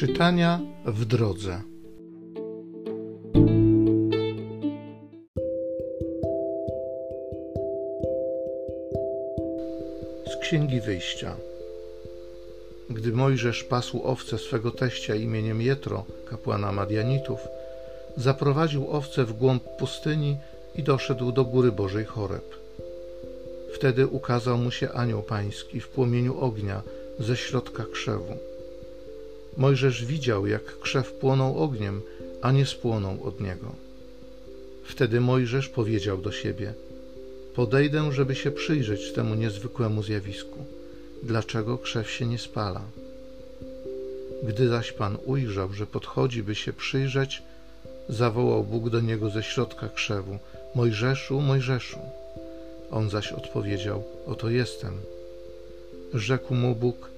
Czytania w drodze. Z Księgi Wyjścia. Gdy Mojżesz pasł owce swego teścia imieniem Jetro, kapłana Madianitów, zaprowadził owce w głąb pustyni i doszedł do góry Bożej Choreb. Wtedy ukazał mu się anioł pański w płomieniu ognia ze środka krzewu. Mojżesz widział, jak krzew płonął ogniem, a nie spłonął od niego. Wtedy Mojżesz powiedział do siebie: Podejdę, żeby się przyjrzeć temu niezwykłemu zjawisku. Dlaczego krzew się nie spala? Gdy zaś Pan ujrzał, że podchodzi, by się przyjrzeć, zawołał Bóg do niego ze środka krzewu: Mojżeszu, Mojżeszu. On zaś odpowiedział: Oto jestem. Rzekł mu Bóg: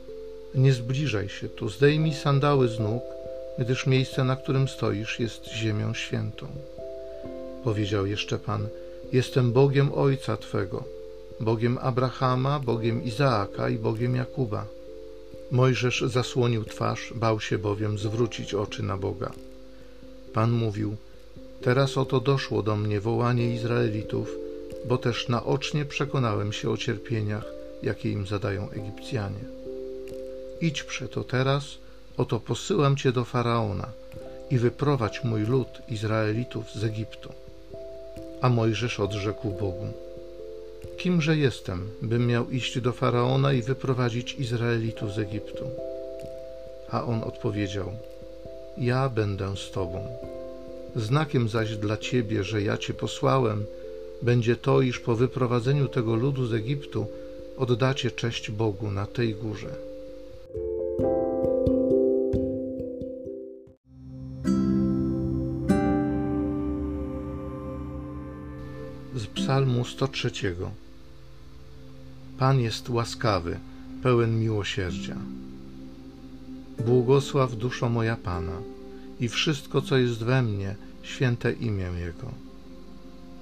Nie zbliżaj się tu, zdejmij sandały z nóg, gdyż miejsce, na którym stoisz, jest ziemią świętą. Powiedział jeszcze Pan: Jestem Bogiem Ojca Twego, Bogiem Abrahama, Bogiem Izaaka i Bogiem Jakuba. Mojżesz zasłonił twarz, bał się bowiem zwrócić oczy na Boga. Pan mówił: Teraz oto doszło do mnie wołanie Izraelitów, bo też naocznie przekonałem się o cierpieniach, jakie im zadają Egipcjanie. Idź przeto teraz, oto posyłam cię do faraona i wyprowadź mój lud Izraelitów z Egiptu. A Mojżesz odrzekł Bogu: Kimże jestem, bym miał iść do faraona i wyprowadzić Izraelitów z Egiptu? A on odpowiedział: Ja będę z tobą. Znakiem zaś dla ciebie, że ja cię posłałem, będzie to, iż po wyprowadzeniu tego ludu z Egiptu oddacie cześć Bogu na tej górze. Z Psalmu 103. Pan jest łaskawy, pełen miłosierdzia. Błogosław duszo moja Pana i wszystko, co jest we mnie, święte imię Jego.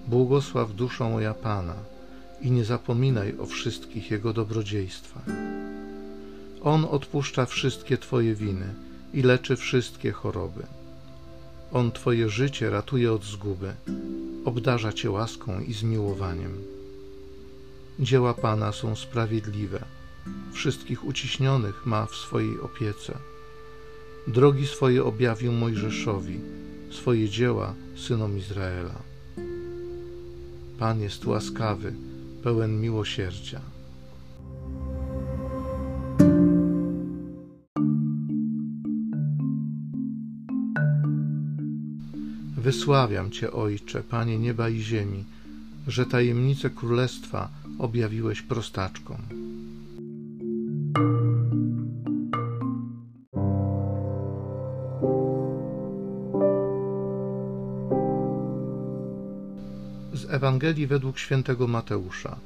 Błogosław duszo moja Pana i nie zapominaj o wszystkich Jego dobrodziejstwach. On odpuszcza wszystkie Twoje winy i leczy wszystkie choroby. On Twoje życie ratuje od zguby, obdarza Cię łaską i zmiłowaniem. Dzieła Pana są sprawiedliwe, wszystkich uciśnionych ma w swojej opiece. Drogi swoje objawił Mojżeszowi, swoje dzieła synom Izraela. Pan jest łaskawy, pełen miłosierdzia. Wysławiam Cię, Ojcze, Panie nieba i ziemi, że tajemnice królestwa objawiłeś prostaczkom. Z Ewangelii według świętego Mateusza.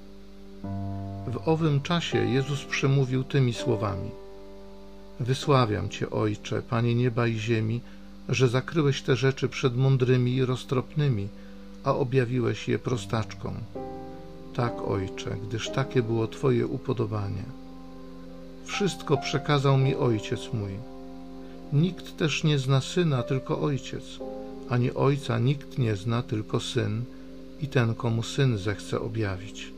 W owym czasie Jezus przemówił tymi słowami: Wysławiam Cię, Ojcze, Panie nieba i ziemi, że zakryłeś te rzeczy przed mądrymi i roztropnymi, a objawiłeś je prostaczkom. Tak, Ojcze, gdyż takie było Twoje upodobanie. Wszystko przekazał mi Ojciec mój. Nikt też nie zna Syna, tylko Ojciec, ani Ojca nikt nie zna, tylko Syn i ten, komu Syn zechce objawić.